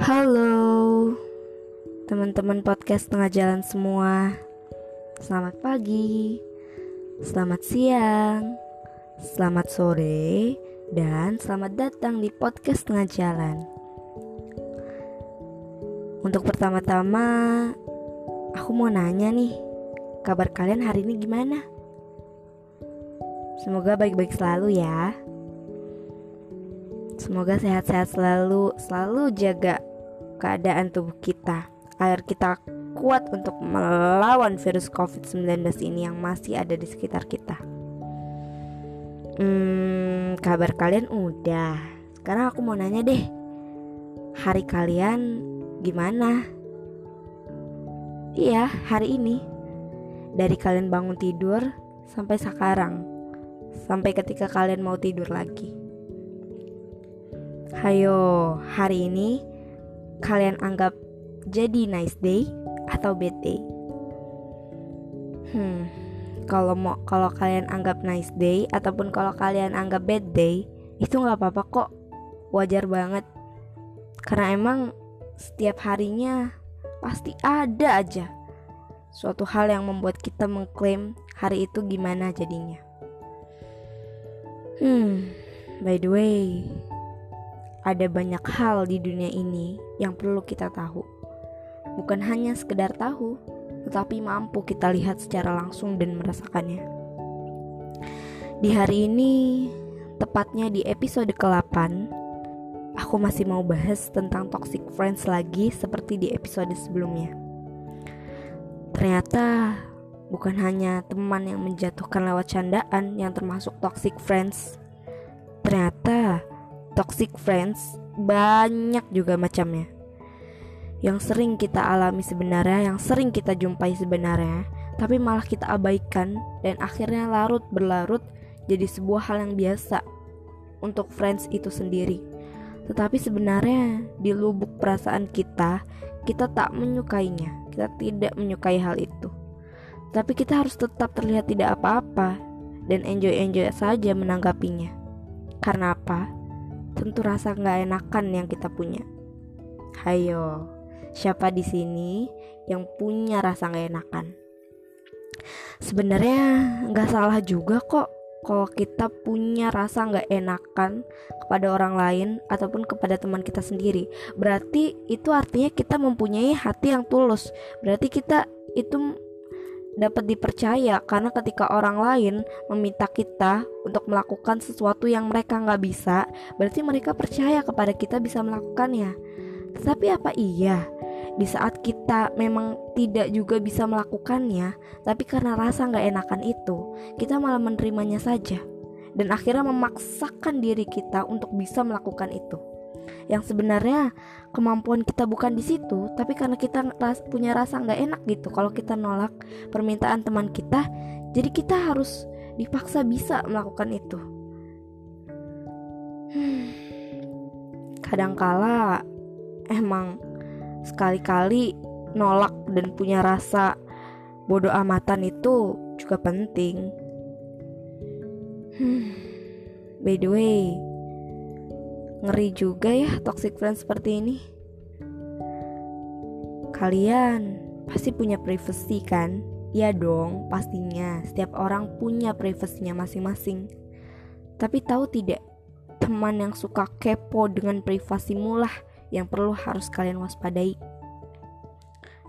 Halo teman-teman podcast tengah jalan semua. Selamat pagi Selamat siang Selamat sore Dan selamat datang di podcast tengah jalan. Untuk pertama-tama Aku mau nanya nih Kabar kalian hari ini gimana? Semoga baik-baik selalu ya. Semoga sehat-sehat selalu Selalu jaga keadaan tubuh kita agar kita kuat untuk melawan virus COVID-19 ini yang masih ada di sekitar kita. Hmm, kabar kalian udah. Sekarang aku mau nanya deh, hari kalian gimana? Iya, hari ini. Dari kalian bangun tidur sampai sekarang. Sampai ketika kalian mau tidur lagi. Hayo, hari ini kalian anggap jadi nice day atau bad day? Hmm, kalau mau kalau kalian anggap nice day ataupun kalau kalian anggap bad day itu nggak apa-apa kok, wajar banget. Karena emang setiap harinya pasti ada aja suatu hal yang membuat kita mengklaim hari itu gimana jadinya. Hmm, by the way, ada banyak hal di dunia ini yang perlu kita tahu. Bukan hanya sekedar tahu, tetapi mampu kita lihat secara langsung dan merasakannya. Di hari ini, tepatnya di episode ke-8, aku masih mau bahas tentang toxic friends lagi seperti di episode sebelumnya. Ternyata bukan hanya teman yang menjatuhkan lewat candaan yang termasuk toxic friends. Ternyata toxic friends banyak juga macamnya. Yang sering kita alami sebenarnya, yang sering kita jumpai sebenarnya, tapi malah kita abaikan dan akhirnya larut berlarut jadi sebuah hal yang biasa untuk friends itu sendiri. Tetapi sebenarnya di lubuk perasaan kita, kita tak menyukainya. Kita tidak menyukai hal itu. Tapi kita harus tetap terlihat tidak apa-apa dan enjoy-enjoy saja menanggapinya. Karena apa? Tentu rasa nggak enakan yang kita punya. Hayo, siapa di sini yang punya rasa nggak enakan? Sebenarnya nggak salah juga kok kalau kita punya rasa nggak enakan kepada orang lain ataupun kepada teman kita sendiri. Berarti itu artinya kita mempunyai hati yang tulus. Berarti kita itu dapat dipercaya karena ketika orang lain meminta kita untuk melakukan sesuatu yang mereka nggak bisa, berarti mereka percaya kepada kita bisa melakukannya. Tetapi apa iya? Di saat kita memang tidak juga bisa melakukannya, tapi karena rasa nggak enakan itu, kita malah menerimanya saja. Dan akhirnya memaksakan diri kita untuk bisa melakukan itu yang sebenarnya kemampuan kita bukan di situ tapi karena kita ras punya rasa nggak enak gitu kalau kita nolak permintaan teman kita jadi kita harus dipaksa bisa melakukan itu hmm. kadangkala emang sekali-kali nolak dan punya rasa bodoh amatan itu juga penting hmm. by the way Ngeri juga ya toxic friends seperti ini. Kalian pasti punya privacy kan? Ya dong, pastinya. Setiap orang punya privasinya masing-masing. Tapi tahu tidak, teman yang suka kepo dengan privasimu lah yang perlu harus kalian waspadai.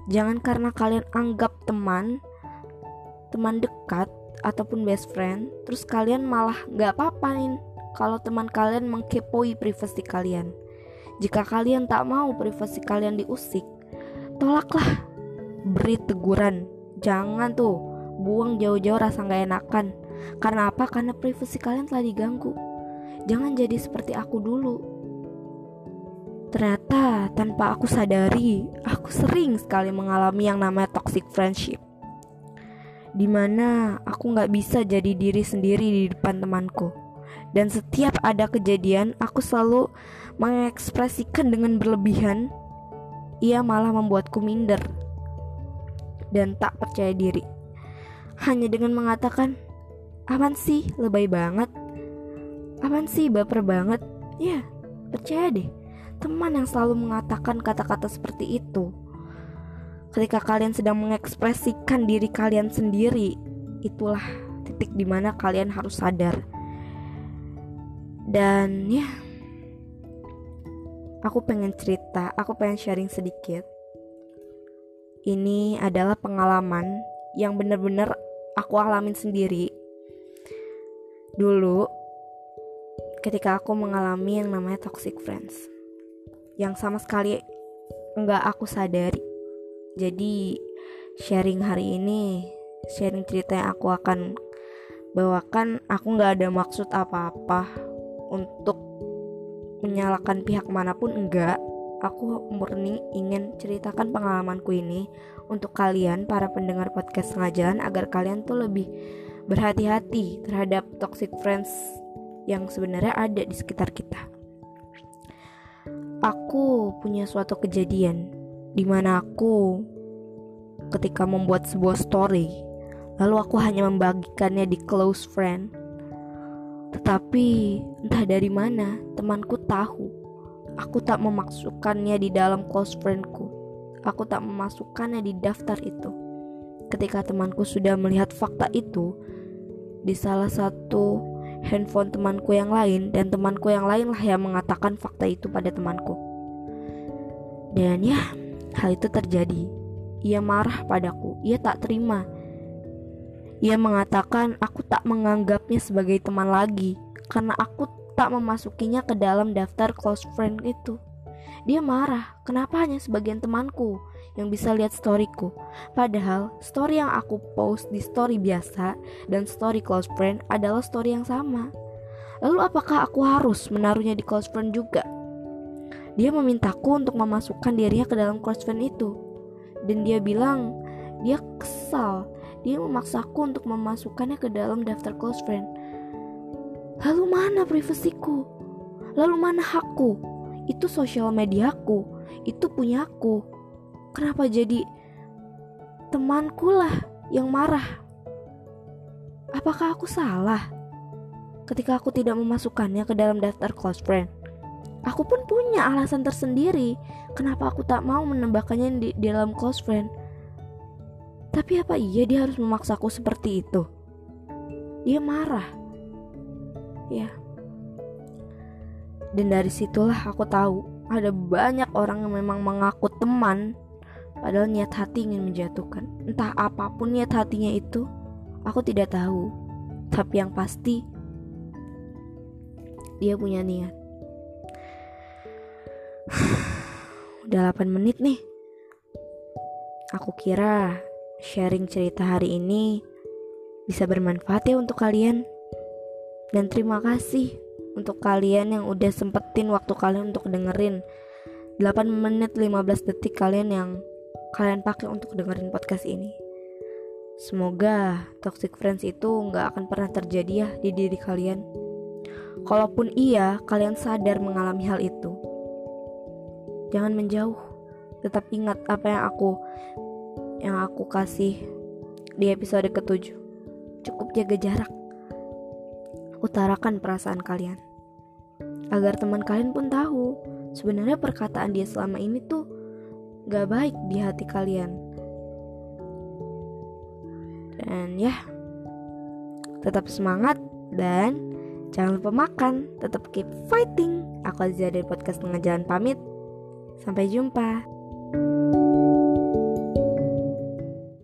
Jangan karena kalian anggap teman, teman dekat ataupun best friend, terus kalian malah gak apa-apain kalau teman kalian mengkepoi privasi kalian. Jika kalian tak mau privasi kalian diusik, tolaklah. Beri teguran. Jangan tuh buang jauh-jauh rasa gak enakan. Karena apa? Karena privasi kalian telah diganggu. Jangan jadi seperti aku dulu. Ternyata tanpa aku sadari, aku sering sekali mengalami yang namanya toxic friendship. Di mana aku gak bisa jadi diri sendiri di depan temanku dan setiap ada kejadian aku selalu mengekspresikan dengan berlebihan ia malah membuatku minder dan tak percaya diri hanya dengan mengatakan aman sih lebay banget aman sih baper banget ya percaya deh teman yang selalu mengatakan kata-kata seperti itu. Ketika kalian sedang mengekspresikan diri kalian sendiri, itulah titik di mana kalian harus sadar. Dan ya, aku pengen cerita, aku pengen sharing sedikit. Ini adalah pengalaman yang benar-benar aku alamin sendiri. Dulu, ketika aku mengalami yang namanya toxic friends yang sama sekali nggak aku sadari. Jadi sharing hari ini, sharing cerita yang aku akan bawakan, aku nggak ada maksud apa-apa untuk menyalahkan pihak mana pun enggak. Aku murni ingin ceritakan pengalamanku ini untuk kalian para pendengar podcast sengaja agar kalian tuh lebih berhati-hati terhadap toxic friends yang sebenarnya ada di sekitar kita aku punya suatu kejadian di mana aku ketika membuat sebuah story lalu aku hanya membagikannya di close friend tetapi entah dari mana temanku tahu aku tak memasukkannya di dalam close friendku aku tak memasukkannya di daftar itu ketika temanku sudah melihat fakta itu di salah satu handphone temanku yang lain dan temanku yang lain lah yang mengatakan fakta itu pada temanku. Dan ya, hal itu terjadi. Ia marah padaku, ia tak terima. Ia mengatakan aku tak menganggapnya sebagai teman lagi karena aku tak memasukinya ke dalam daftar close friend itu. Dia marah, kenapa hanya sebagian temanku yang bisa lihat storyku. Padahal story yang aku post di story biasa dan story close friend adalah story yang sama. Lalu apakah aku harus menaruhnya di close friend juga? Dia memintaku untuk memasukkan dirinya ke dalam close friend itu. Dan dia bilang dia kesal. Dia memaksaku untuk memasukkannya ke dalam daftar close friend. Lalu mana privasiku? Lalu mana hakku? Itu sosial mediaku, itu punyaku kenapa jadi temanku lah yang marah? Apakah aku salah ketika aku tidak memasukkannya ke dalam daftar close friend? Aku pun punya alasan tersendiri kenapa aku tak mau menambahkannya di, di dalam close friend. Tapi apa iya dia harus memaksaku seperti itu? Dia marah. Ya. Dan dari situlah aku tahu ada banyak orang yang memang mengaku teman Padahal niat hati ingin menjatuhkan. Entah apa pun niat hatinya itu, aku tidak tahu. Tapi yang pasti, dia punya niat. Udah 8 menit nih. Aku kira sharing cerita hari ini bisa bermanfaat ya untuk kalian. Dan terima kasih untuk kalian yang udah sempetin waktu kalian untuk dengerin 8 menit 15 detik kalian yang kalian pakai untuk dengerin podcast ini. Semoga toxic friends itu nggak akan pernah terjadi ya di diri kalian. Kalaupun iya, kalian sadar mengalami hal itu. Jangan menjauh. Tetap ingat apa yang aku yang aku kasih di episode ketujuh. Cukup jaga jarak. Utarakan perasaan kalian. Agar teman kalian pun tahu sebenarnya perkataan dia selama ini tuh gak baik di hati kalian. Dan ya, tetap semangat dan jangan lupa makan, tetap keep fighting. Aku Azia dari podcast Tengah pamit. Sampai jumpa.